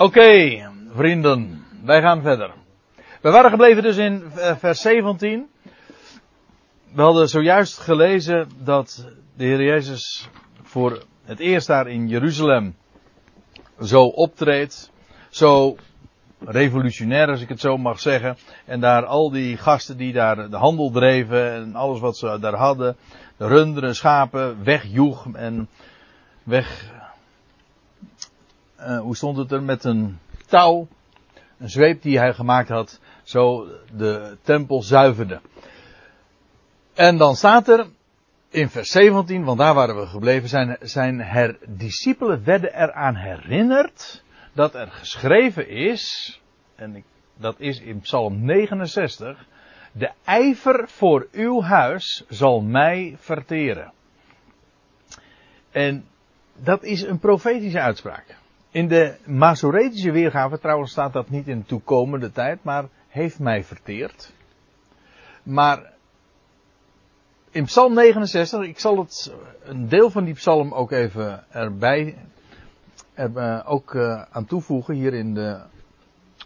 Oké, vrienden, wij gaan verder. We waren gebleven dus in eh, vers 17. We hadden zojuist gelezen dat de Heer Jezus voor het eerst daar in Jeruzalem zo optreedt. Zo revolutionair, als ik het zo mag zeggen. En daar al die gasten die daar de handel dreven en alles wat ze daar hadden. De runderen, schapen, wegjoeg en weg uh, hoe stond het er, met een touw, een zweep die hij gemaakt had, zo de tempel zuiverde. En dan staat er in vers 17, want daar waren we gebleven, zijn, zijn her, discipelen werden eraan herinnerd dat er geschreven is, en dat is in Psalm 69, de ijver voor uw huis zal mij verteren. En dat is een profetische uitspraak. In de Masoretische weergave trouwens staat dat niet in de toekomende tijd, maar heeft mij verteerd. Maar in Psalm 69, ik zal het een deel van die psalm ook even erbij er, ook uh, aan toevoegen hier in de,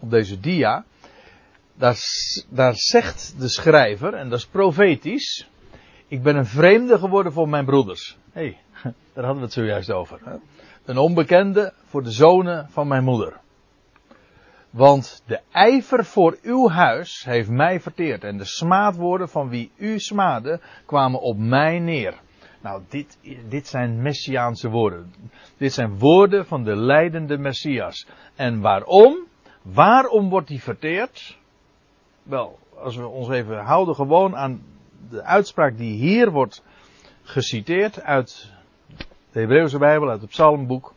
op deze dia. Daar, daar zegt de schrijver, en dat is profetisch, ik ben een vreemde geworden voor mijn broeders. Hé, hey, daar hadden we het zojuist over. Hè? Een onbekende voor de zonen van mijn moeder. Want de ijver voor uw huis heeft mij verteerd en de smaadwoorden van wie u smaadde kwamen op mij neer. Nou, dit, dit zijn messiaanse woorden. Dit zijn woorden van de leidende Messias. En waarom? Waarom wordt die verteerd? Wel, als we ons even houden gewoon aan de uitspraak die hier wordt geciteerd uit de Hebreeuwse Bijbel, uit het Psalmboek.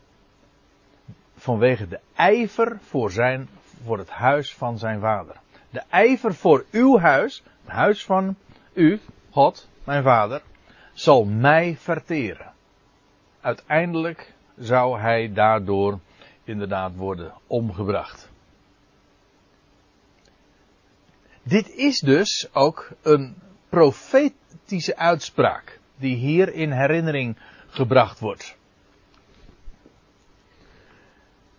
Vanwege de ijver voor, zijn, voor het huis van zijn vader. De ijver voor uw huis, het huis van u, God, mijn vader, zal mij verteren. Uiteindelijk zou hij daardoor inderdaad worden omgebracht. Dit is dus ook een profetische uitspraak die hier in herinnering gebracht wordt.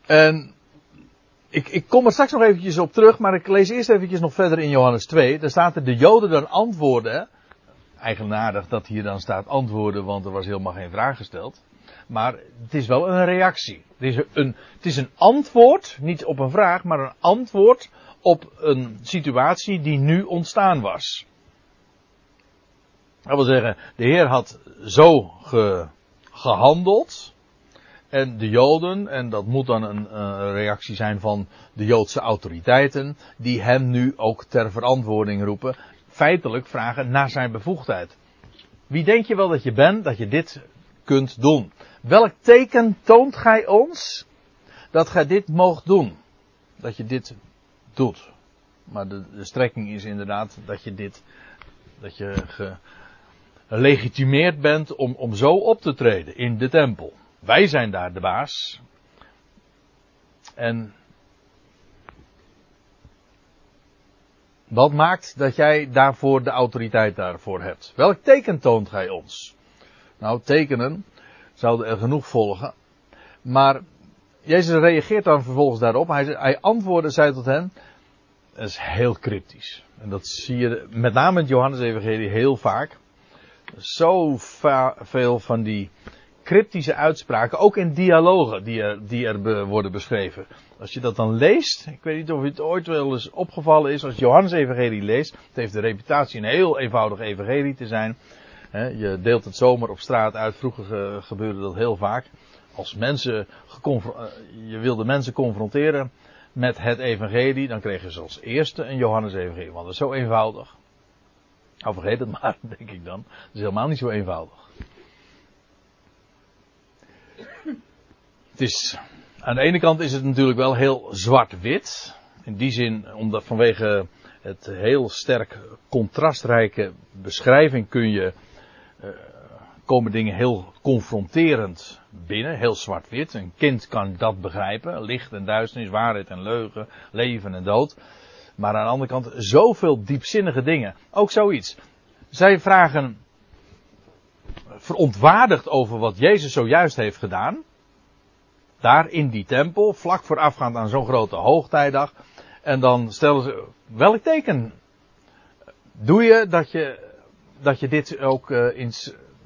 En ik, ik kom er straks nog eventjes op terug, maar ik lees eerst eventjes nog verder in Johannes 2. Daar staat er de Joden dan antwoorden. Eigenaardig dat hier dan staat antwoorden, want er was helemaal geen vraag gesteld. Maar het is wel een reactie. Het is een, het is een antwoord, niet op een vraag, maar een antwoord op een situatie die nu ontstaan was. Dat wil zeggen, de Heer had zo ge, gehandeld. En de Joden, en dat moet dan een uh, reactie zijn van de Joodse autoriteiten, die hem nu ook ter verantwoording roepen, feitelijk vragen naar zijn bevoegdheid. Wie denk je wel dat je bent, dat je dit kunt doen? Welk teken toont gij ons dat gij dit moogt doen? Dat je dit doet. Maar de, de strekking is inderdaad dat je dit, dat je legitimeerd bent om, om zo op te treden in de tempel. Wij zijn daar de baas. En wat maakt dat jij daarvoor de autoriteit daarvoor hebt? Welk teken toont gij ons? Nou, tekenen zouden er genoeg volgen. Maar Jezus reageert dan vervolgens daarop. Hij, hij antwoordde, zei tot hen. Dat is heel cryptisch. En dat zie je met name in het Johannes-evangelie heel vaak zo veel van die cryptische uitspraken, ook in dialogen die er, die er worden beschreven. Als je dat dan leest, ik weet niet of het ooit wel eens opgevallen is, als je Johannes Evangelie leest, het heeft de reputatie een heel eenvoudig evangelie te zijn. je deelt het zomaar op straat uit, vroeger gebeurde dat heel vaak. Als mensen, eh, je wilde mensen confronteren met het evangelie, dan kregen ze als eerste een Johannes Evangelie, want dat is zo eenvoudig. Nou, vergeet het maar, denk ik dan. Dat is helemaal niet zo eenvoudig. Het is, aan de ene kant is het natuurlijk wel heel zwart-wit. In die zin, omdat vanwege het heel sterk contrastrijke beschrijving kun je, uh, komen dingen heel confronterend binnen, heel zwart-wit. Een kind kan dat begrijpen. Licht en duisternis, waarheid en leugen, leven en dood. Maar aan de andere kant zoveel diepzinnige dingen. Ook zoiets. Zij vragen verontwaardigd over wat Jezus zojuist heeft gedaan. daar in die tempel, vlak voorafgaand aan zo'n grote hoogtijdag. En dan stellen ze, welk teken doe je dat je, dat je dit ook, uh,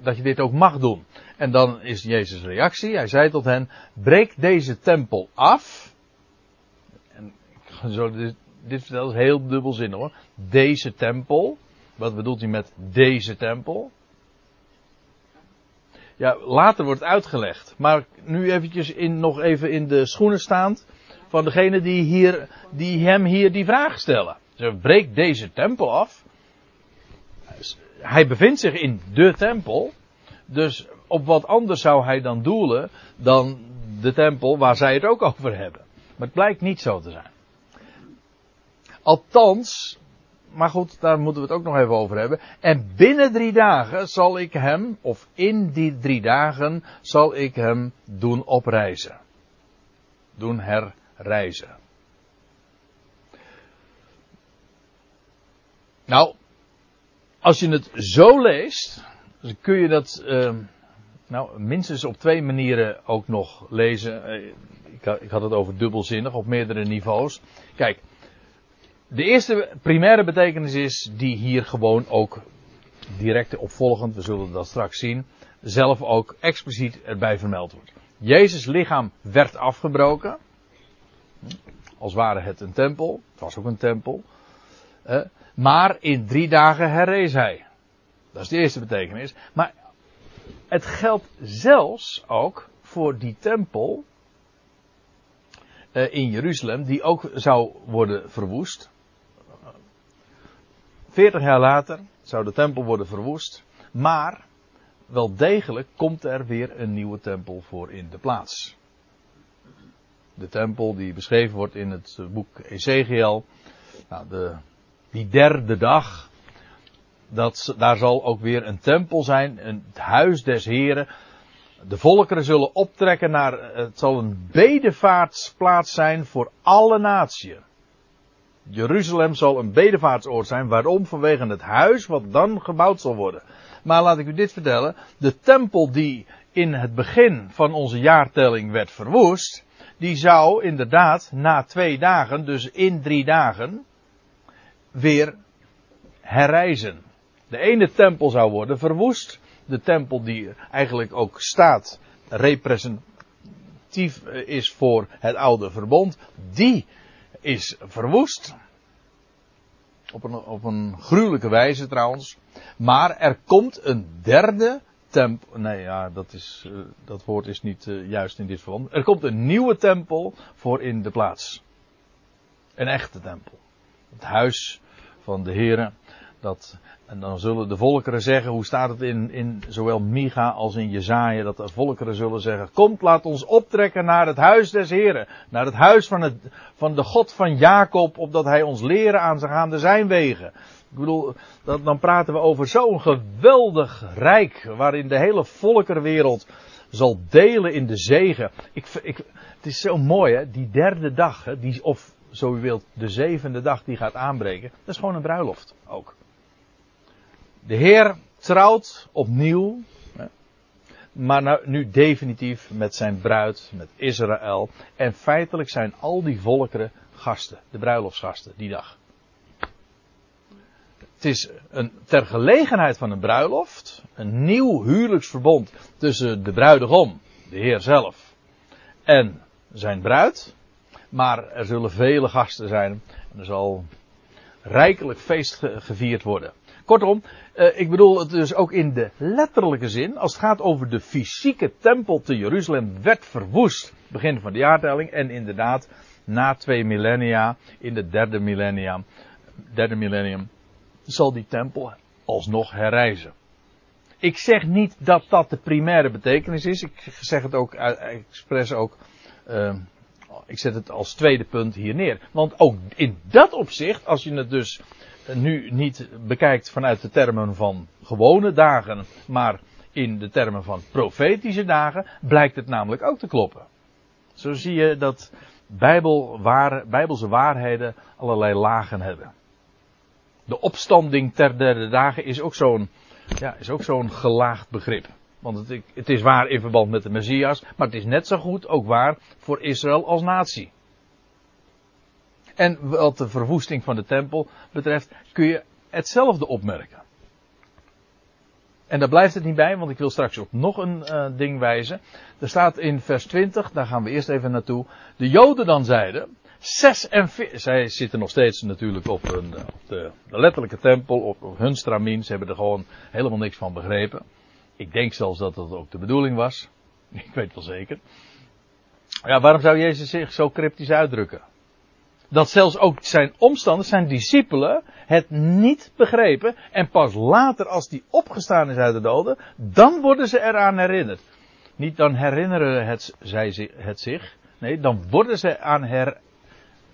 dat je dit ook mag doen? En dan is Jezus' reactie, hij zei tot hen, breek deze tempel af. En zo, dit, vertelt heel dubbelzinnig hoor. Deze tempel. Wat bedoelt hij met deze tempel? Ja, later wordt uitgelegd. Maar nu eventjes in, nog even in de schoenen staand van degene die, hier, die hem hier die vraag stellen. Ze breekt deze tempel af. Hij bevindt zich in de tempel. Dus op wat anders zou hij dan doelen dan de tempel waar zij het ook over hebben. Maar het blijkt niet zo te zijn. Althans, maar goed, daar moeten we het ook nog even over hebben. En binnen drie dagen zal ik hem, of in die drie dagen, zal ik hem doen opreizen. Doen herreizen. Nou, als je het zo leest, dan kun je dat, uh, nou, minstens op twee manieren ook nog lezen. Eh, ik had het over dubbelzinnig op meerdere niveaus. Kijk, de eerste primaire betekenis is die hier gewoon ook direct opvolgend, we zullen dat straks zien, zelf ook expliciet erbij vermeld wordt. Jezus lichaam werd afgebroken. Als ware het een tempel. Het was ook een tempel. maar in drie dagen herrees hij. Dat is de eerste betekenis. Maar het geldt zelfs ook voor die tempel eh, in Jeruzalem, die ook zou worden verwoest. 40 jaar later zou de tempel worden verwoest. Maar wel degelijk komt er weer een nieuwe tempel voor in de plaats. De tempel die beschreven wordt in het boek Ezekiel. Nou, de, die derde dag. Dat, daar zal ook weer een tempel zijn. Het huis des Heren. De volkeren zullen optrekken naar. Het zal een bedevaartsplaats zijn voor alle naties. Jeruzalem zal een bedevaartsoord zijn. Waarom? Vanwege het huis wat dan gebouwd zal worden. Maar laat ik u dit vertellen. De tempel die in het begin van onze jaartelling werd verwoest. Die zou inderdaad na twee dagen, dus in drie dagen, weer herrijzen. De ene tempel zou worden verwoest. De tempel die eigenlijk ook staat, representatief is voor het oude verbond. Die is verwoest. Op een, op een gruwelijke wijze trouwens. Maar er komt een derde tempel. Nee, ja, dat, is, uh, dat woord is niet uh, juist in dit verband. Er komt een nieuwe tempel voor in de plaats. Een echte tempel. Het huis van de Heeren. Dat en dan zullen de volkeren zeggen, hoe staat het in, in zowel Micha als in Jezaja, dat de volkeren zullen zeggen, komt laat ons optrekken naar het huis des Heren, naar het huis van, het, van de God van Jacob, opdat hij ons leren aan zijn gaande zijn wegen. Ik bedoel, dat, dan praten we over zo'n geweldig rijk, waarin de hele volkerenwereld zal delen in de zegen. Ik, ik, het is zo mooi hè, die derde dag, hè, die, of zo u wilt, de zevende dag die gaat aanbreken, dat is gewoon een bruiloft ook. De Heer trouwt opnieuw, maar nou, nu definitief met zijn bruid, met Israël. En feitelijk zijn al die volkeren gasten, de bruiloftsgasten, die dag. Het is een, ter gelegenheid van een bruiloft, een nieuw huwelijksverbond tussen de bruidegom, de Heer zelf, en zijn bruid. Maar er zullen vele gasten zijn en er zal rijkelijk feest gevierd worden. Kortom, uh, ik bedoel het dus ook in de letterlijke zin. Als het gaat over de fysieke tempel te Jeruzalem werd verwoest. Begin van de jaartelling. En inderdaad, na twee millennia, in de derde millennium, derde millennium, zal die tempel alsnog herrijzen. Ik zeg niet dat dat de primaire betekenis is. Ik zeg het ook expres ook. Uh, ik zet het als tweede punt hier neer. Want ook in dat opzicht, als je het dus nu niet bekijkt vanuit de termen van gewone dagen, maar in de termen van profetische dagen, blijkt het namelijk ook te kloppen. Zo zie je dat Bijbel, Bijbelse waarheden allerlei lagen hebben. De opstanding ter derde dagen is ook zo'n ja, gelaagd begrip. Want het, het is waar in verband met de Messias, maar het is net zo goed ook waar voor Israël als natie. En wat de verwoesting van de tempel betreft, kun je hetzelfde opmerken. En daar blijft het niet bij, want ik wil straks op nog een uh, ding wijzen. Er staat in vers 20, daar gaan we eerst even naartoe. De Joden dan zeiden, 46, zij zitten nog steeds natuurlijk op, een, op de, de, letterlijke tempel, op, op hun stramien. Ze hebben er gewoon helemaal niks van begrepen. Ik denk zelfs dat dat ook de bedoeling was. Ik weet wel zeker. Ja, waarom zou Jezus zich zo cryptisch uitdrukken? Dat zelfs ook zijn omstanders, zijn discipelen, het niet begrepen. En pas later, als die opgestaan is uit de doden, dan worden ze eraan herinnerd. Niet dan herinneren het, zij het zich. Nee, dan worden ze aan her.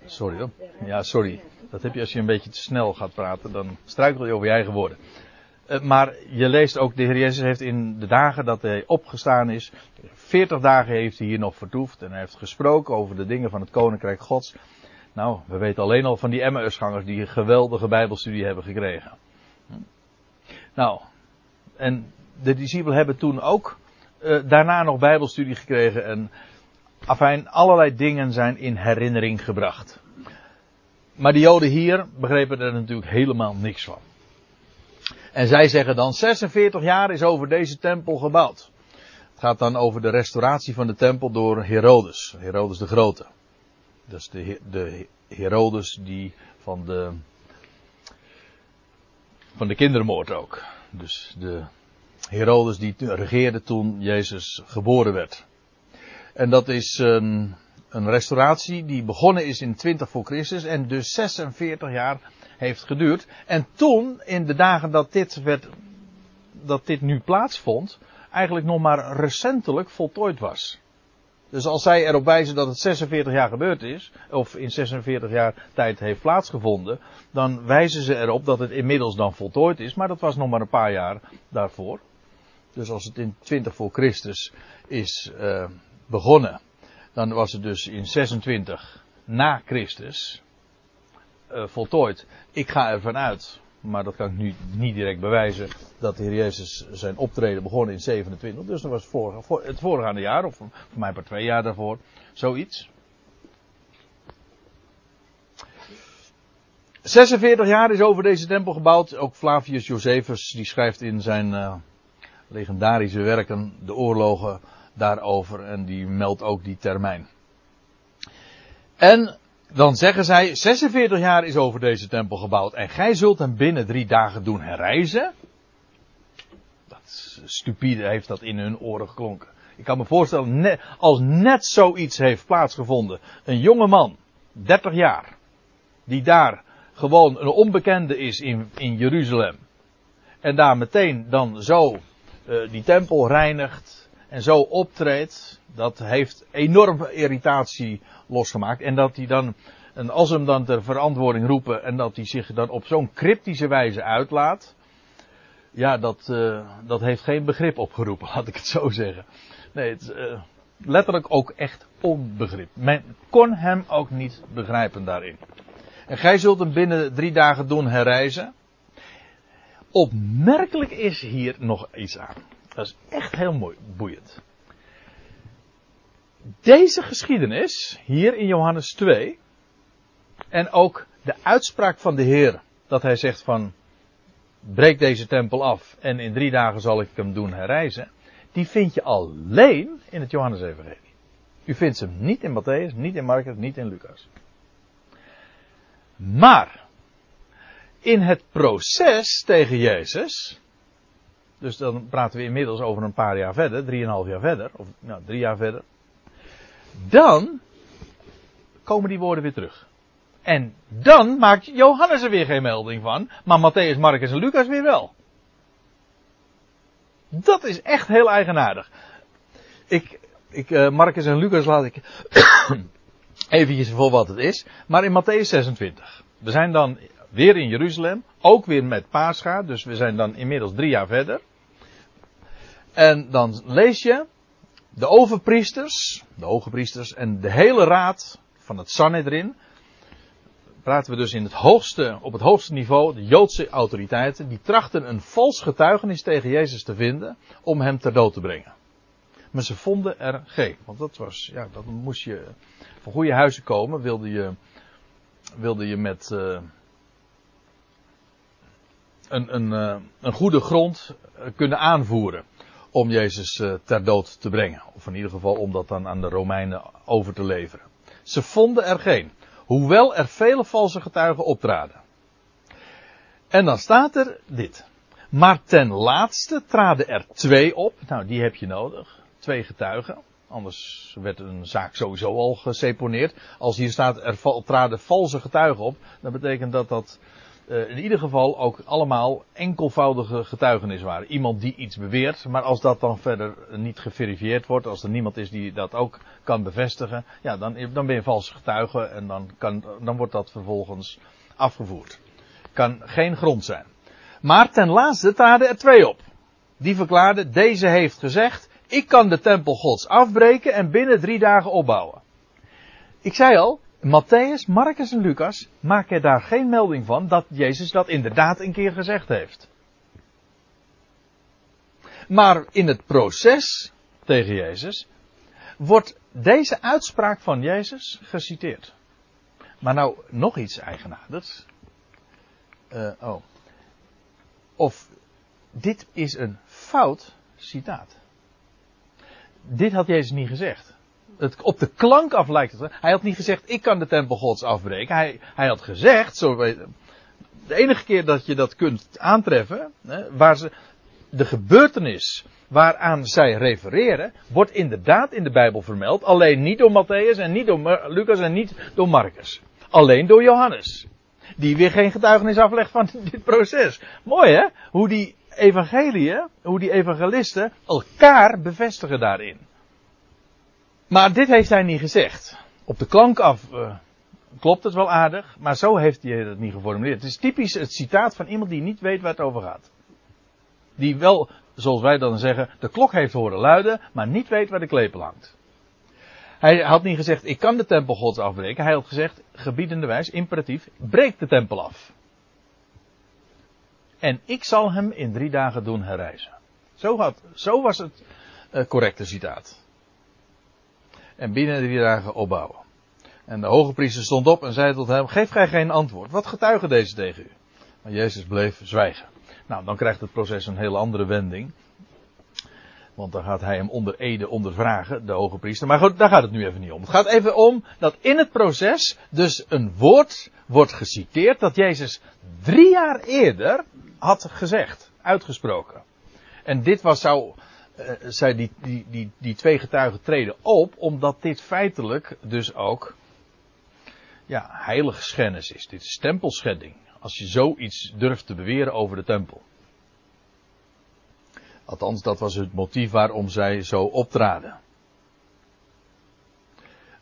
Sorry hoor. Ja, sorry. Dat heb je als je een beetje te snel gaat praten. Dan struikel je over je eigen woorden. Uh, maar je leest ook, de Heer Jezus heeft in de dagen dat hij opgestaan is. 40 dagen heeft hij hier nog vertoefd. En hij heeft gesproken over de dingen van het Koninkrijk Gods. Nou, we weten alleen al van die Emmausgangers die een geweldige bijbelstudie hebben gekregen. Nou, en de discipelen hebben toen ook uh, daarna nog bijbelstudie gekregen en afijn, allerlei dingen zijn in herinnering gebracht. Maar de joden hier begrepen er natuurlijk helemaal niks van. En zij zeggen dan 46 jaar is over deze tempel gebouwd. Het gaat dan over de restauratie van de tempel door Herodes, Herodes de Grote. Dus de, de Herodes die van de, van de kindermoord ook. Dus de Herodes die regeerde toen Jezus geboren werd. En dat is een, een restauratie die begonnen is in 20 voor Christus en dus 46 jaar heeft geduurd. En toen, in de dagen dat dit werd, dat dit nu plaatsvond, eigenlijk nog maar recentelijk voltooid was. Dus als zij erop wijzen dat het 46 jaar gebeurd is, of in 46 jaar tijd heeft plaatsgevonden, dan wijzen ze erop dat het inmiddels dan voltooid is, maar dat was nog maar een paar jaar daarvoor. Dus als het in 20 voor Christus is uh, begonnen, dan was het dus in 26 na Christus uh, voltooid. Ik ga ervan uit maar dat kan ik nu niet direct bewijzen, dat de Heer Jezus zijn optreden begon in 27. Dus dat was voor, het voorgaande jaar, of voor mij maar twee jaar daarvoor, zoiets. 46 jaar is over deze tempel gebouwd. Ook Flavius Josephus, die schrijft in zijn uh, legendarische werken de oorlogen daarover en die meldt ook die termijn. En dan zeggen zij, 46 jaar is over deze tempel gebouwd en gij zult hem binnen drie dagen doen herrijzen. Dat stupide heeft dat in hun oren geklonken. Ik kan me voorstellen, als net zoiets heeft plaatsgevonden, een jonge man, 30 jaar, die daar gewoon een onbekende is in, in Jeruzalem, en daar meteen dan zo uh, die tempel reinigt en zo optreedt, dat heeft enorm irritatie losgemaakt. En dat hij dan, en als hem dan ter verantwoording roepen en dat hij zich dan op zo'n cryptische wijze uitlaat. Ja, dat, uh, dat heeft geen begrip opgeroepen, laat ik het zo zeggen. Nee, het, uh, letterlijk ook echt onbegrip. Men kon hem ook niet begrijpen daarin. En gij zult hem binnen drie dagen doen herreizen. Opmerkelijk is hier nog iets aan. Dat is echt heel mooi, boeiend deze geschiedenis, hier in Johannes 2, en ook de uitspraak van de Heer, dat hij zegt van, breek deze tempel af en in drie dagen zal ik hem doen herreizen, die vind je alleen in het Johannes-evangelie. U vindt hem niet in Matthäus, niet in Marcus, niet in Lucas. Maar, in het proces tegen Jezus, dus dan praten we inmiddels over een paar jaar verder, drieënhalf jaar verder, of nou, drie jaar verder, dan komen die woorden weer terug. En dan maakt Johannes er weer geen melding van, maar Matthäus, Marcus en Lucas weer wel. Dat is echt heel eigenaardig. Ik, ik, uh, Marcus en Lucas laat ik eventjes voor wat het is. Maar in Matthäus 26. We zijn dan weer in Jeruzalem. Ook weer met Pascha. Dus we zijn dan inmiddels drie jaar verder. En dan lees je de overpriesters, de hoge priesters en de hele raad van het Sanhedrin praten we dus in het hoogste, op het hoogste niveau, de Joodse autoriteiten, die trachten een vals getuigenis tegen Jezus te vinden om hem ter dood te brengen. Maar ze vonden er geen, want dat was, ja, dat moest je van goede huizen komen, wilde je, wilde je met uh, een, een, uh, een goede grond kunnen aanvoeren om Jezus uh, ter dood te brengen. Of in ieder geval om dat dan aan de Romeinen over te leveren. Ze vonden er geen. Hoewel er vele valse getuigen optraden. En dan staat er dit. Maar ten laatste traden er twee op. Nou, die heb je nodig. Twee getuigen. Anders werd een zaak sowieso al geseponeerd. Als hier staat er traden valse getuigen op. Dan betekent dat dat in ieder geval ook allemaal enkelvoudige getuigenis waren. Iemand die iets beweert, maar als dat dan verder niet geverifieerd wordt, als er niemand is die dat ook kan bevestigen, ja, dan, dan ben je valse getuige en dan, kan, dan wordt dat vervolgens afgevoerd. Kan geen grond zijn. Maar ten laatste traden er twee op. Die verklaarden, deze heeft gezegd, ik kan de tempel gods afbreken en binnen drie dagen opbouwen. Ik zei al, Matthäus, Marcus en Lucas maken daar geen melding van dat Jezus dat inderdaad een keer gezegd heeft. Maar in het proces tegen Jezus wordt deze uitspraak van Jezus geciteerd. Maar nou, nog iets eigenaardigs. Uh, oh. Of dit is een fout citaat. Dit had Jezus niet gezegd op de klank af lijkt het. Hij had niet gezegd, ik kan de tempel gods afbreken. Hij, hij had gezegd, zo, de enige keer dat je dat kunt aantreffen, hè, waar de gebeurtenis waaraan zij refereren, wordt inderdaad in de Bijbel vermeld. Alleen niet door Matthäus en niet door Lucas en niet door Marcus. Alleen door Johannes. Die weer geen getuigenis aflegt van dit proces. Mooi hè? Hoe die evangeliën, hoe die evangelisten elkaar bevestigen daarin. Maar dit heeft hij niet gezegd. Op de klank af uh, klopt het wel aardig, maar zo heeft hij het niet geformuleerd. Het is typisch het citaat van iemand die niet weet waar het over gaat. Die wel, zoals wij dan zeggen, de klok heeft horen luiden, maar niet weet waar de klepel hangt. Hij had niet gezegd, ik kan de tempel gods afbreken. Hij had gezegd, gebiedende wijs, imperatief, breek de tempel af. En ik zal hem in drie dagen doen herrijzen. Zo, had, zo was het uh, correcte citaat en binnen drie dagen opbouwen. En de hoge priester stond op en zei tot hem, geef gij geen antwoord. Wat getuigen deze tegen u? Maar Jezus bleef zwijgen. Nou, dan krijgt het proces een hele andere wending. Want dan gaat hij hem onder ede ondervragen, de hoge priester. Maar goed, daar gaat het nu even niet om. Het gaat even om dat in het proces dus een woord wordt geciteerd dat Jezus drie jaar eerder had gezegd, uitgesproken. En dit was, zou uh, zij die, die, die, die twee getuigen treden op, omdat dit feitelijk dus ook ja, heiligschennis is. Dit is tempelschedding. Als je zoiets durft te beweren over de tempel. Althans, dat was het motief waarom zij zo optraden.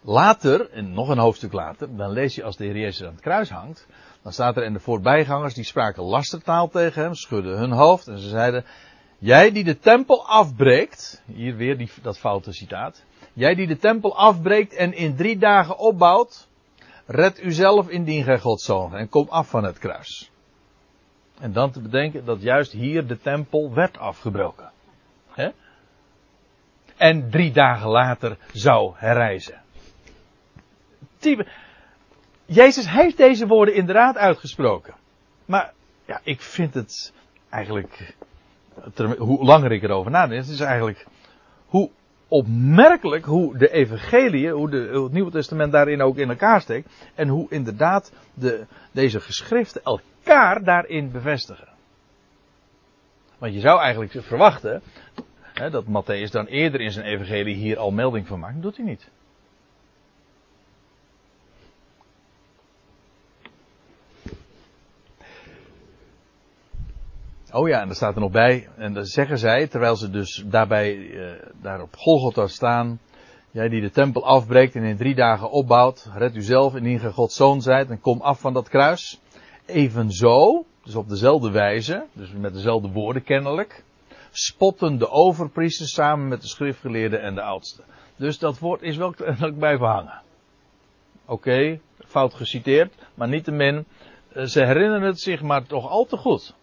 Later, en nog een hoofdstuk later, dan lees je als de Heer Jezus aan het kruis hangt, dan staat er en de voorbijgangers die spraken lastertaal tegen hem, schudden hun hoofd en ze zeiden, Jij die de tempel afbreekt, hier weer die, dat foute citaat. Jij die de tempel afbreekt en in drie dagen opbouwt, red uzelf indien gij Gods zoon en kom af van het kruis. En dan te bedenken dat juist hier de tempel werd afgebroken. En drie dagen later zou herrijzen. Jezus heeft deze woorden inderdaad uitgesproken. Maar ja, ik vind het eigenlijk hoe langer ik erover nadenk, het is eigenlijk hoe opmerkelijk hoe de evangelie, hoe, de, het Nieuwe Testament daarin ook in elkaar steekt. En hoe inderdaad de, deze geschriften elkaar daarin bevestigen. Want je zou eigenlijk verwachten hè, dat Matthäus dan eerder in zijn evangelie hier al melding van maakt. Dat doet hij niet. Oh ja, en daar staat er nog bij. En dan zeggen zij, terwijl ze dus daarbij, uh, daar op Golgotha staan. Jij die de tempel afbreekt en in drie dagen opbouwt, red u zelf indien ge Gods zoon zijt en kom af van dat kruis. Evenzo, dus op dezelfde wijze, dus met dezelfde woorden kennelijk, spotten de overpriesters samen met de schriftgeleerden en de oudsten. Dus dat woord is wel kennelijk blijven hangen. Oké, fout geciteerd, maar niettemin, uh, ze herinneren het zich maar toch al te goed.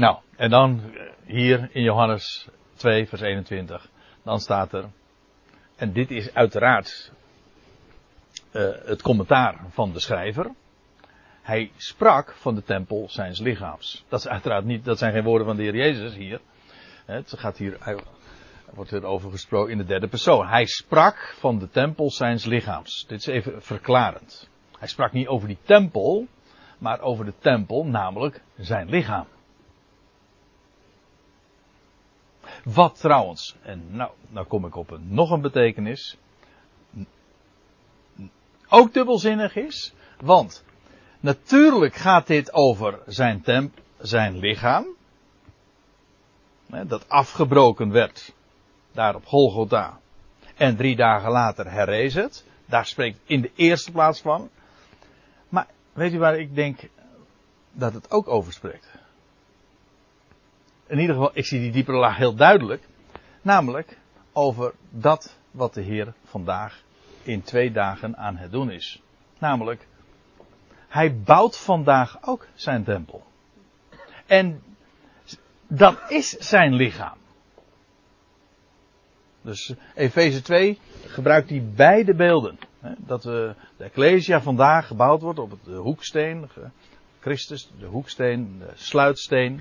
Nou, en dan hier in Johannes 2, vers 21, dan staat er, en dit is uiteraard uh, het commentaar van de schrijver. Hij sprak van de tempel zijns lichaams. Dat is uiteraard niet, dat zijn geen woorden van de Heer Jezus hier. Het gaat hier, er wordt er over gesproken in de derde persoon. Hij sprak van de tempel zijns lichaams. Dit is even verklarend. Hij sprak niet over die tempel, maar over de tempel, namelijk zijn lichaam. Wat trouwens, en nou, nou kom ik op een, nog een betekenis, ook dubbelzinnig is, want natuurlijk gaat dit over zijn, temp, zijn lichaam, dat afgebroken werd daar op Golgotha en drie dagen later herrees het. Daar spreekt in de eerste plaats van. Maar weet u waar ik denk dat het ook over spreekt? In ieder geval, ik zie die diepere laag heel duidelijk. Namelijk over dat wat de Heer vandaag in twee dagen aan het doen is. Namelijk, hij bouwt vandaag ook zijn tempel. En dat is zijn lichaam. Dus Efeze 2 gebruikt die beide beelden. Dat de Ecclesia vandaag gebouwd wordt op de hoeksteen. Christus, de hoeksteen, de sluitsteen.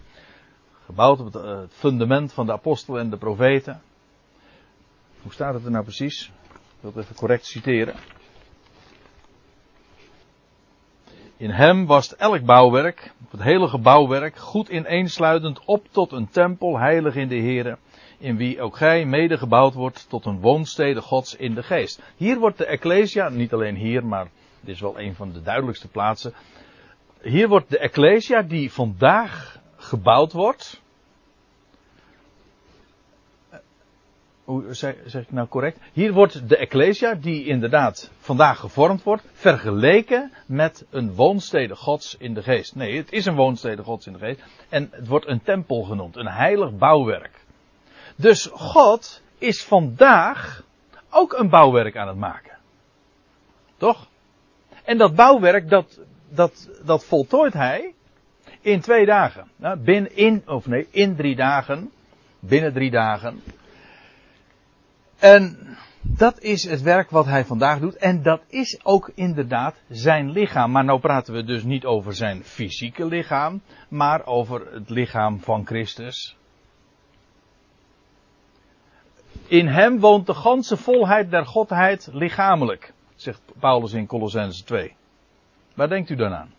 Gebouwd op eh, het, fundament van de apostelen en de profeten. Hoe staat het er nou precies? Ik wil het even correct citeren. In hem was elk bouwwerk, het hele gebouwwerk, goed ineensluitend op tot een tempel, heilig in de Here, in wie ook gij mede gebouwd wordt tot een woonstede Gods in de geest. Hier wordt de Ecclesia, niet alleen hier, maar dit is wel een van de duidelijkste plaatsen. Hier wordt de Ecclesia die vandaag gebouwd wordt. Hoe zeg, zeg, ik nou correct? Hier wordt de Ecclesia, die inderdaad vandaag gevormd wordt, vergeleken met een woonstede Gods in de geest. Nee, het is een woonstede Gods in de geest. En het wordt een tempel genoemd, een heilig bouwwerk. Dus God is vandaag ook een bouwwerk aan het maken. Toch? En dat bouwwerk, dat, dat, dat voltooit hij in twee dagen. Nou, binnen in, of nee, in drie dagen. Binnen drie dagen. En dat is het werk wat hij vandaag doet. En dat is ook inderdaad zijn lichaam. Maar nou praten we dus niet over zijn fysieke lichaam. Maar over het lichaam van Christus. In hem woont de ganse volheid der Godheid lichamelijk. Zegt Paulus in Colossense 2. Waar denkt u dan aan?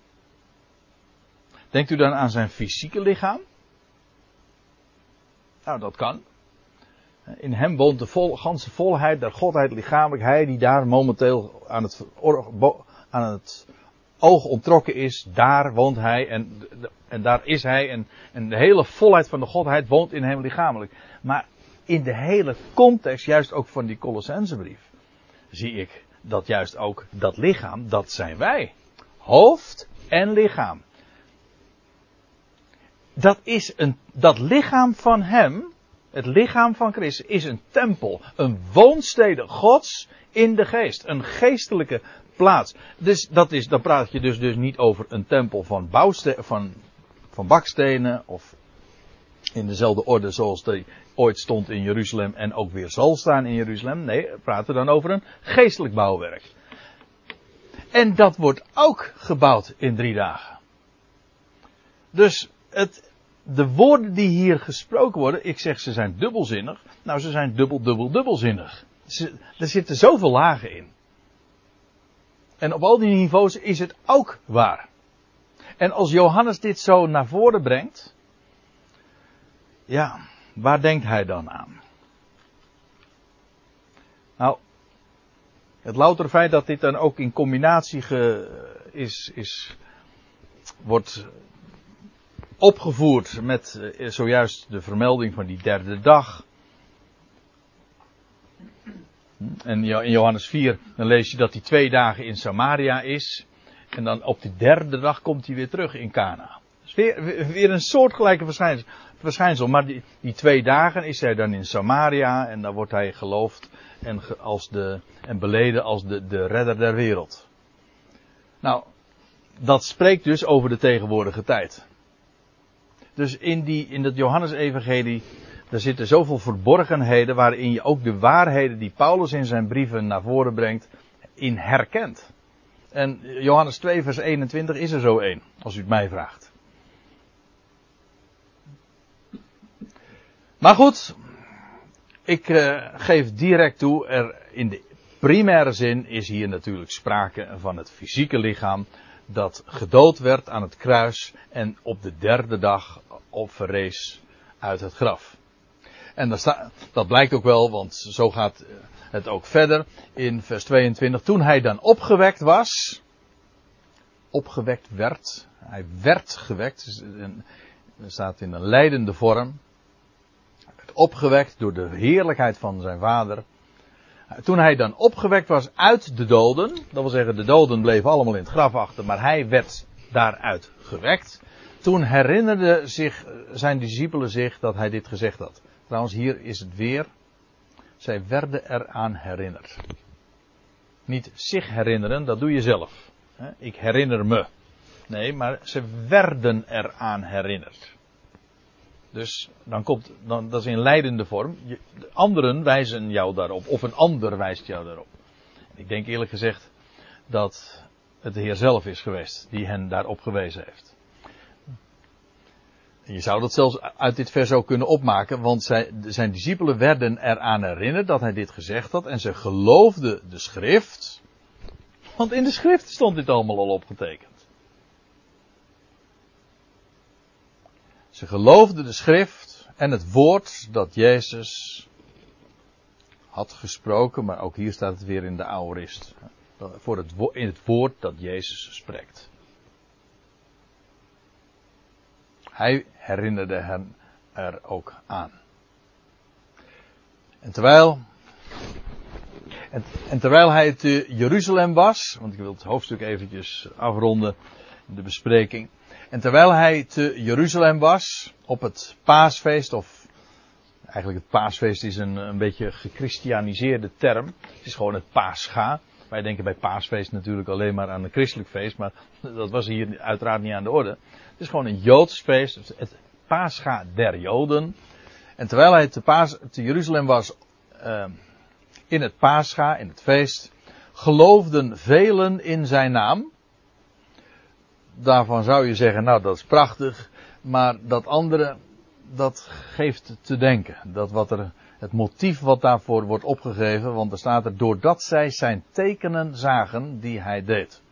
Denkt u dan aan zijn fysieke lichaam? Nou, dat kan. In hem woont de vol, ganse volheid der godheid lichamelijk. Hij die daar momenteel aan het, oog ontrokken is, daar woont hij en, en daar is hij. En, en de hele volheid van de godheid woont in hem lichamelijk. Maar in de hele context, juist ook van die Colossensebrief, zie ik dat juist ook dat lichaam, dat zijn wij. Hoofd en lichaam dat is een, dat lichaam van hem, het lichaam van Christus, is een tempel, een woonstede Gods in de geest, een geestelijke plaats. Dus dat is, dan praat je dus, dus niet over een tempel van, bouwstenen, van, van bakstenen of in dezelfde orde zoals die ooit stond in Jeruzalem en ook weer zal staan in Jeruzalem. Nee, we praten dan over een geestelijk bouwwerk. En dat wordt ook gebouwd in drie dagen. Dus het, de woorden die hier gesproken worden, ik zeg ze zijn dubbelzinnig. Nou, ze zijn dubbel, dubbel, dubbelzinnig. Ze, er zitten zoveel lagen in. En op al die niveaus is het ook waar. En als Johannes dit zo naar voren brengt, ja, waar denkt hij dan aan? Nou, het louter feit dat dit dan ook in combinatie ge, is, is, wordt opgevoerd met uh, zojuist de vermelding van die derde dag. En in Johannes 4 dan lees je dat hij twee dagen in Samaria is. En dan op de derde dag komt hij weer terug in Cana. Weer, weer een soortgelijke verschijnsel. verschijnsel. Maar die, die, twee dagen is hij dan in Samaria en dan wordt hij geloofd en, als de, en beleden als de, de redder der wereld. Nou, dat spreekt dus over de tegenwoordige tijd. Dus in, die, in dat Johannesevangelie, daar zitten zoveel verborgenheden waarin je ook de waarheden die Paulus in zijn brieven naar voren brengt, in herkent. En Johannes 2 vers 21 is er zo één, als u het mij vraagt. Maar goed, ik uh, geef direct toe, er in de primaire zin is hier natuurlijk sprake van het fysieke lichaam dat gedood werd aan het kruis en op de derde dag opverrees uit het graf. En dat, dat blijkt ook wel, want zo gaat het ook verder in vers 22. Toen hij dan opgewekt was, opgewekt werd, hij werd gewekt, dus staat in een leidende vorm, opgewekt door de heerlijkheid van zijn vader. Toen hij dan opgewekt was uit de doden, dat wil zeggen de doden bleven allemaal in het graf achter, maar hij werd daaruit gewekt. Toen herinnerden zich zijn discipelen zich dat hij dit gezegd had. Trouwens, hier is het weer. Zij werden eraan herinnerd. Niet zich herinneren, dat doe je zelf. Ik herinner me. Nee, maar ze werden eraan herinnerd. Dus dan komt, dan, dat is in leidende vorm. Je, anderen wijzen jou daarop, of een ander wijst jou daarop. Ik denk eerlijk gezegd dat het de Heer zelf is geweest die hen daarop gewezen heeft. Je zou dat zelfs uit dit vers ook kunnen opmaken, want zij, zijn discipelen werden eraan herinnerd dat hij dit gezegd had en ze geloofden de schrift. Want in de schrift stond dit allemaal al opgetekend. Ze geloofden de schrift en het woord dat Jezus had gesproken, maar ook hier staat het weer in de aorist. Voor het, in het woord dat Jezus spreekt. Hij herinnerde hen er ook aan. En terwijl, en, en terwijl hij te Jeruzalem was, want ik wil het hoofdstuk eventjes afronden, de bespreking. En terwijl hij te Jeruzalem was, op het paasfeest, of eigenlijk het paasfeest is een, een beetje gechristianiseerde term. Het is gewoon het paascha. Wij denken bij paasfeest natuurlijk alleen maar aan een christelijk feest, maar dat was hier uiteraard niet aan de orde. Het is gewoon een Joods feest, het paascha der Joden. En terwijl hij te, te Jeruzalem was, uh, in het paascha, in het feest, geloofden velen in zijn naam daarvan zou je zeggen, nou dat is prachtig, maar dat andere, dat geeft te denken. Dat wat er, het motief wat daarvoor wordt opgegeven, want er staat er, doordat zij zijn tekenen zagen die hij deed.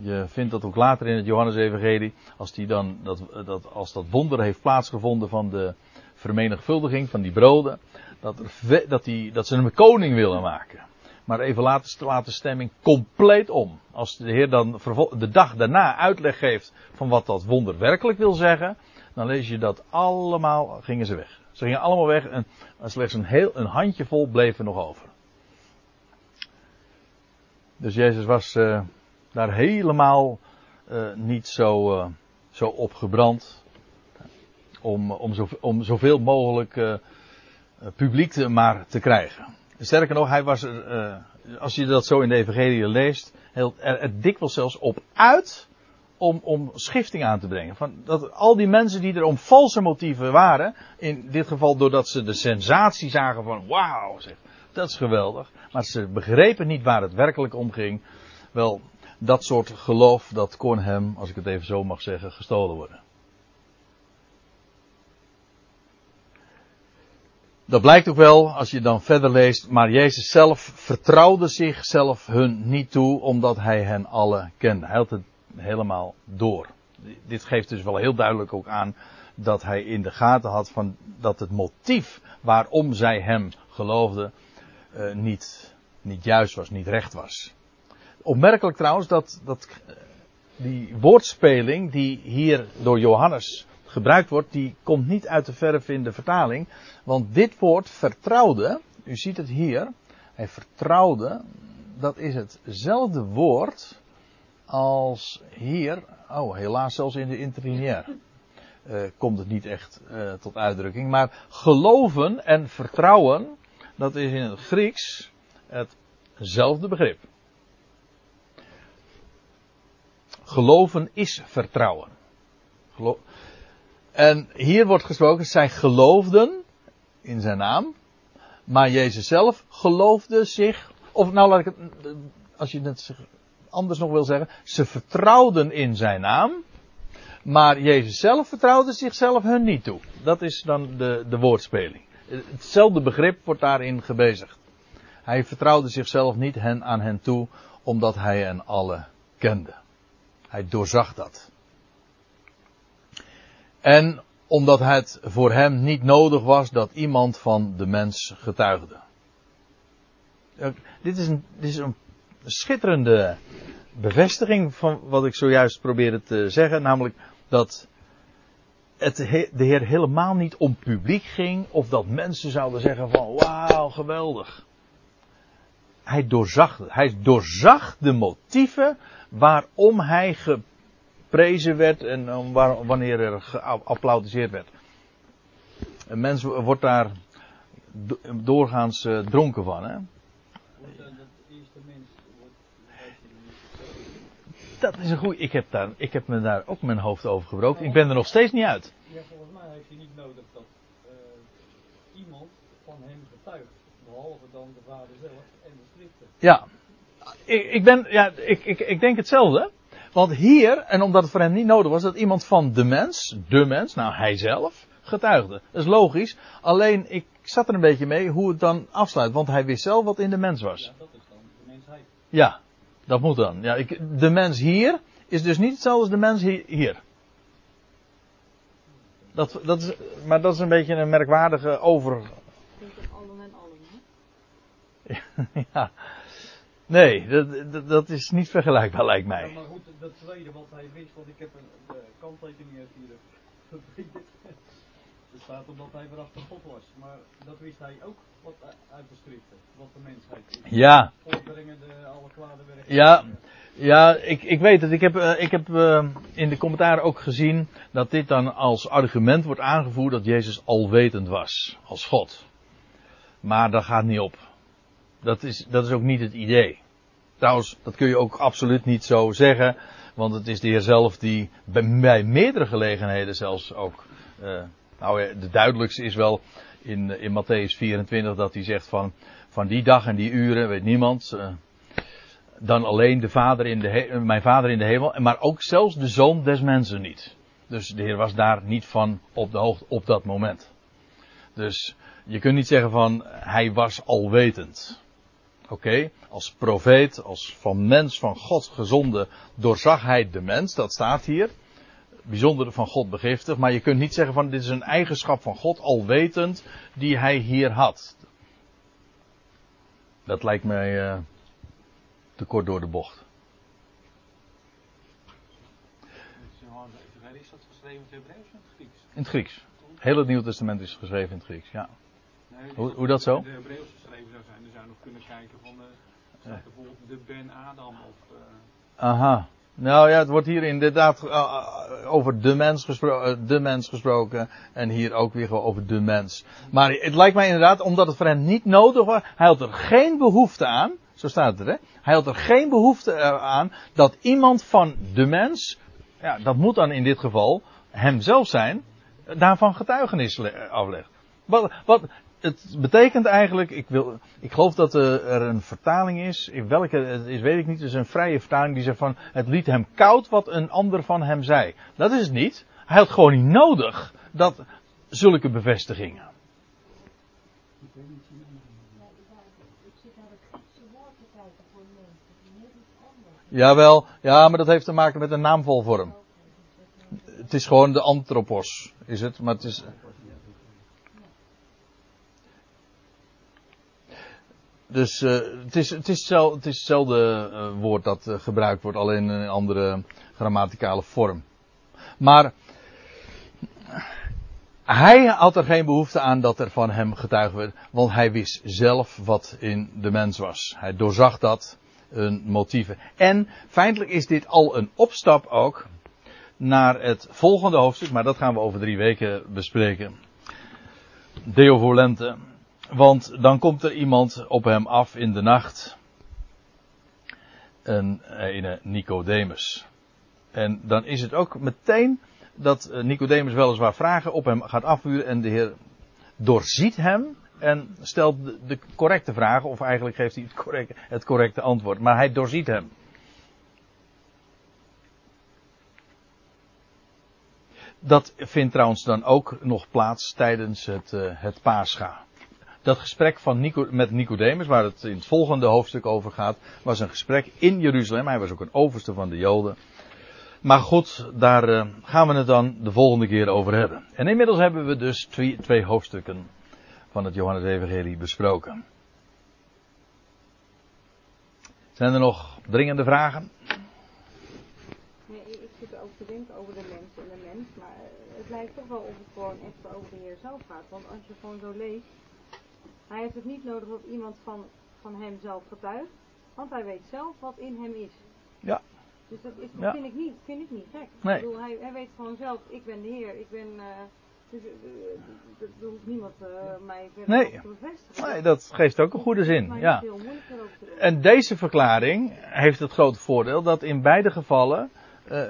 Je vindt dat ook later in het Johannes-evangelie, als, die dan, dat, dat, als dat wonder heeft plaatsgevonden van de vermenigvuldiging van die broden, dat, er, dat, die, dat ze hem koning willen maken. Maar even later slaat de stemming compleet om. Als de Heer dan de dag daarna uitleg geeft van wat dat wonder werkelijk wil zeggen, dan lees je dat allemaal gingen ze weg. Ze gingen allemaal weg en slechts een, heel, een handjevol bleef er nog over. Dus Jezus was uh, daar helemaal uh, niet zo, uh, zo opgebrand. Om, om, zo, om zoveel mogelijk publiek maar te krijgen. Sterker nog, hij was er, uh, als je dat zo in de Evangelie leest, heel, er, er dikwijls zelfs op uit om, om schifting aan te brengen. Van dat al die mensen die er om valse motieven waren, in dit geval doordat ze de sensatie zagen van wauw, zeg, dat is geweldig. Maar ze begrepen niet waar het werkelijk om ging. Wel, dat soort geloof, dat kon hem, als ik het even zo mag zeggen, gestolen worden. Dat blijkt ook wel als je dan verder leest, maar Jezus zelf vertrouwde zichzelf hun niet toe omdat hij hen alle kende. Hij had het helemaal door. Dit geeft dus wel heel duidelijk ook aan dat hij in de gaten had van dat het motief waarom zij hem geloofden uh, niet, niet juist was, niet recht was. Opmerkelijk trouwens dat, dat die woordspeling die hier door Johannes gebruikt wordt, die komt niet uit de verf in de vertaling. Want dit woord vertrouwde, u ziet het hier, hij vertrouwde, dat is hetzelfde woord als hier, oh helaas zelfs in de interlineair, uh, komt het niet echt uh, tot uitdrukking. Maar geloven en vertrouwen, dat is in het Grieks hetzelfde begrip. Geloven is vertrouwen. Gelo en hier wordt gesproken, zij geloofden in zijn naam, maar Jezus zelf geloofde zich, of nou laat ik het, als je het anders nog wil zeggen, ze vertrouwden in zijn naam, maar Jezus zelf vertrouwde zichzelf hun niet toe. Dat is dan de, de woordspeling. Hetzelfde begrip wordt daarin gebezigd. Hij vertrouwde zichzelf niet hen, aan hen toe, omdat hij hen alle kende. Hij doorzag dat. En omdat het voor hem niet nodig was dat iemand van de mens getuigde. Dit is een, dit is een schitterende bevestiging van wat ik zojuist probeerde te zeggen, namelijk dat het de Heer helemaal niet om publiek ging of dat mensen zouden zeggen van wauw, geweldig. Hij doorzag. Hij doorzag de motieven waarom hij geprezen werd en wanneer er geapplaudiseerd werd. Een mens wordt daar doorgaans eh, dronken van. Hè? Dat is een goed. Ik heb, daar, ik heb me daar ook mijn hoofd over gebroken. Ik ben er nog steeds niet uit. Ja, volgens mij heeft hij niet nodig dat uh, iemand van hem getuigt. Behalve dan de vader zelf en de schriften. Ja. Ik, ik, ben, ja, ik, ik, ik denk hetzelfde. Want hier, en omdat het voor hem niet nodig was, dat iemand van de mens, de mens, nou hij zelf, getuigde. Dat is logisch. Alleen ik zat er een beetje mee hoe het dan afsluit. Want hij wist zelf wat in de mens was. Ja, dat is dan de mensheid. Ja, dat moet dan. Ja, ik, de mens hier is dus niet hetzelfde als de mens hier. Dat, dat is, maar dat is een beetje een merkwaardige over. Allen en allen, hè? ja. Nee, dat, dat, dat, is niet vergelijkbaar, lijkt mij. Ja, maar goed, dat tweede wat hij wist, want ik heb een uh, kanttekening hier. Er staat omdat hij verachter God was. Maar dat wist hij ook wat uit de schriften. Wat de mensheid is. Ja. Alle kwade werken. Ja. Ja, ik, ik weet het. Ik heb, uh, ik heb uh, in de commentaren ook gezien dat dit dan als argument wordt aangevoerd dat Jezus alwetend was. Als God. Maar dat gaat niet op. Dat is, dat is ook niet het idee. Trouwens, dat kun je ook absoluut niet zo zeggen. Want het is de Heer zelf die bij, meerdere gelegenheden zelfs ook uh, nou, de duidelijkste is wel in, in Matthäus 24 dat hij zegt van, van die dag en die uren weet niemand. Uh, dan alleen de vader in de mijn vader in de hemel. Maar ook zelfs de zoon des mensen niet. Dus de Heer was daar niet van op de hoogte op dat moment. Dus je kunt niet zeggen van hij was alwetend. Oké, okay. als profeet, als van mens, van God gezonde, doorzag hij de mens, dat staat hier bijzonder van God begiftigd. Maar je kunt niet zeggen van dit is een eigenschap van God, alwetend, die hij hier had. Dat lijkt mij uh, te kort door de bocht. Is dat geschreven in het Hebreeuws of in het Grieks? In het Grieks. Heel het Nieuw Testament is geschreven in het Grieks, ja. Nee, hoe, hoe dat zo? De Hebreeuws geschreven zou zijn, dan zou je nog kunnen kijken van de, ja. bijvoorbeeld de Ben Adam of... Uh... Aha. Nou ja, het wordt hier inderdaad uh, over de mens, gespro uh, de mens gesproken. En hier ook weer gewoon over de mens. Maar het lijkt mij inderdaad, omdat het voor hem niet nodig was. Hij had er geen behoefte aan. Zo staat het, hè? Hij had er geen behoefte aan dat iemand van de mens. Ja, dat moet dan in dit geval hemzelf zijn. Daarvan getuigenis aflegt. Wat, wat, het betekent eigenlijk, ik, wil, ik geloof dat er een vertaling is, in welke is weet ik niet, het is een vrije vertaling die zegt van, het liet hem koud wat een ander van hem zei. Dat is het niet. Hij had gewoon niet nodig dat zulke bevestigingen. Jawel, ja, maar dat heeft te maken met een naamvolvorm. Het is gewoon de anthropos, is het, maar het is... Dus uh, het, is, het, is het is hetzelfde uh, woord dat uh, gebruikt wordt, alleen in een andere grammaticale vorm. Maar hij had er geen behoefte aan dat er van hem getuigd werd, want hij wist zelf wat in de mens was. Hij doorzag dat. hun motieven. En feitelijk is dit al een opstap ook naar het volgende hoofdstuk, maar dat gaan we over drie weken bespreken. Deo Volente. Want dan komt er iemand op hem af in de nacht. Een Nicodemus. En dan is het ook meteen dat Nicodemus weliswaar vragen op hem gaat afvuren en de Heer doorziet hem en stelt de, correcte vragen, of eigenlijk geeft hij het correcte, het correcte antwoord, maar hij doorziet hem. Dat vindt trouwens dan ook nog plaats tijdens het, uh, het paascha. Dat gesprek van Nico, met Nicodemus, waar het in het volgende hoofdstuk over gaat, was een gesprek in Jeruzalem. Hij was ook een overste van de Joden. Maar goed, daar uh, gaan we het dan de volgende keer over hebben. En inmiddels hebben we dus twee, twee hoofdstukken van het Johannes-evangelie besproken. Zijn er nog dringende vragen? Nee, ik zit ook te denken over de mens en de mens, maar het lijkt toch wel of het gewoon echt over de zelf gaat. Want als je gewoon zo leest, hij heeft het niet nodig dat iemand van, van hem zelf getuigt, want hij weet zelf wat in hem is. Ja. Dus dat, is, Ja. vind, ik niet, vind ik niet gek. Nee. Ik bedoel, hij, hij weet gewoon zelf, ik ben de Heer, ik ben... eh dus, eh, hoeft niemand eh, mij verder Nee. te bevestigen. Nee, dat geeft ook een goede zin. Ja. En deze verklaring heeft het grote voordeel dat in beide gevallen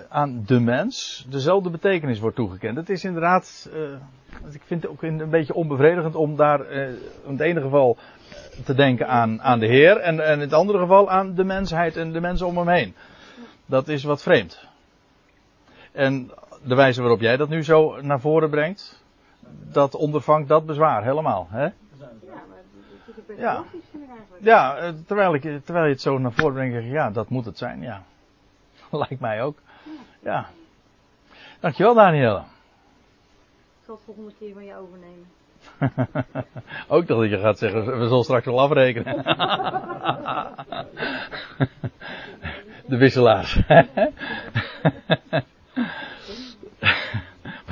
aan de mens dezelfde betekenis wordt toegekend. Het is inderdaad, eh, ik vind het ook een beetje onbevredigend om daar eh, in het ene geval eh, te denken aan, aan de Heer en, en in het andere geval aan de mensheid en de mensen om hem heen. Dat is wat vreemd. En de wijze waarop jij dat nu zo naar voren brengt, dat ondervangt dat bezwaar helemaal. Hè? Ja, Ja. eh, terwijl, ik, terwijl je het zo naar voren brengt, zeg ik, ja, dat moet het zijn, ja. Lijkt mij ook. Ja. Dankjewel, Danielle. Ik zal het volgende keer van je overnemen. ook dat je gaat zeggen, we zullen straks wel afrekenen. De wisselaars.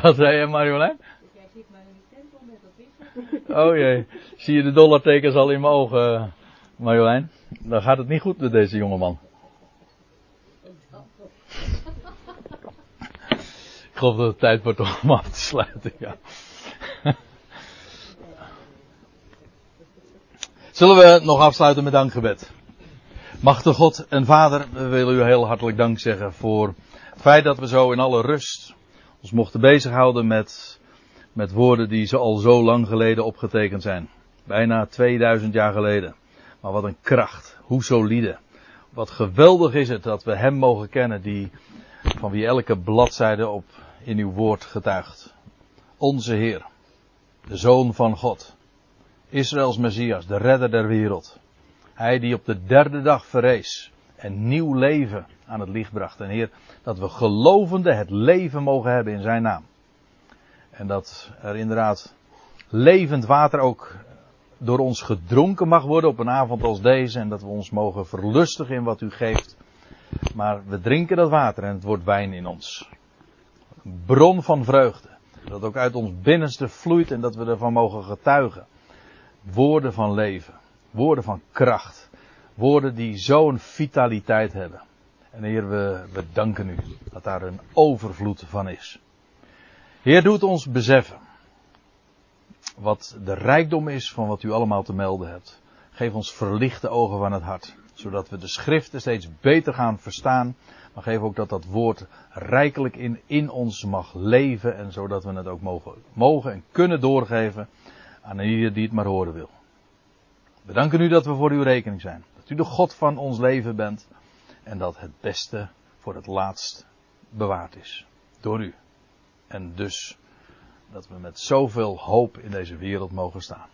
Wat zei je, Marjolein? Jij met dat. Oh jee, zie je de dollartekens al in mijn ogen, Marjolein? Dan gaat het niet goed met deze jongeman. Dat het tijd wordt om af te sluiten, ja. Zullen we nog afsluiten met dankgebed? Machtige God en Vader, we willen u heel hartelijk dank zeggen voor het feit dat we zo in alle rust ons mochten bezighouden met, met woorden die zo al zo lang geleden opgetekend zijn. Bijna 2000 jaar geleden. Maar wat een kracht, hoe solide. Wat geweldig is het dat we Hem mogen kennen die, van wie elke bladzijde op in uw woord getuigt. Onze Heer, de Zoon van God, Israëls Messias, de redder der wereld. Hij die op de derde dag verrees en nieuw leven aan het licht bracht. En Heer, dat we gelovende het leven mogen hebben in zijn naam. En dat er inderdaad levend water ook door ons gedronken mag worden op een avond als deze. En dat we ons mogen verlustigen in wat u geeft. Maar we drinken dat water en het wordt wijn in ons. Bron van vreugde. Dat ook uit ons binnenste vloeit en dat we ervan mogen getuigen. Woorden van leven. Woorden van kracht. Woorden die zo'n vitaliteit hebben. En Heer, we, we danken u dat daar een overvloed van is. Heer, doet ons beseffen wat de rijkdom is van wat u allemaal te melden hebt. Geef ons verlichte ogen van het hart, zodat we de schriften steeds beter gaan verstaan. Maar geef ook dat dat woord rijkelijk in, in ons mag leven en zodat we het ook mogen, mogen en kunnen doorgeven aan ieder die het maar horen wil. We danken u dat we voor uw rekening zijn. Dat u de God van ons leven bent en dat het beste voor het laatst bewaard is. Door u. En dus dat we met zoveel hoop in deze wereld mogen staan.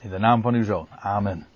In de naam van uw zoon. Amen.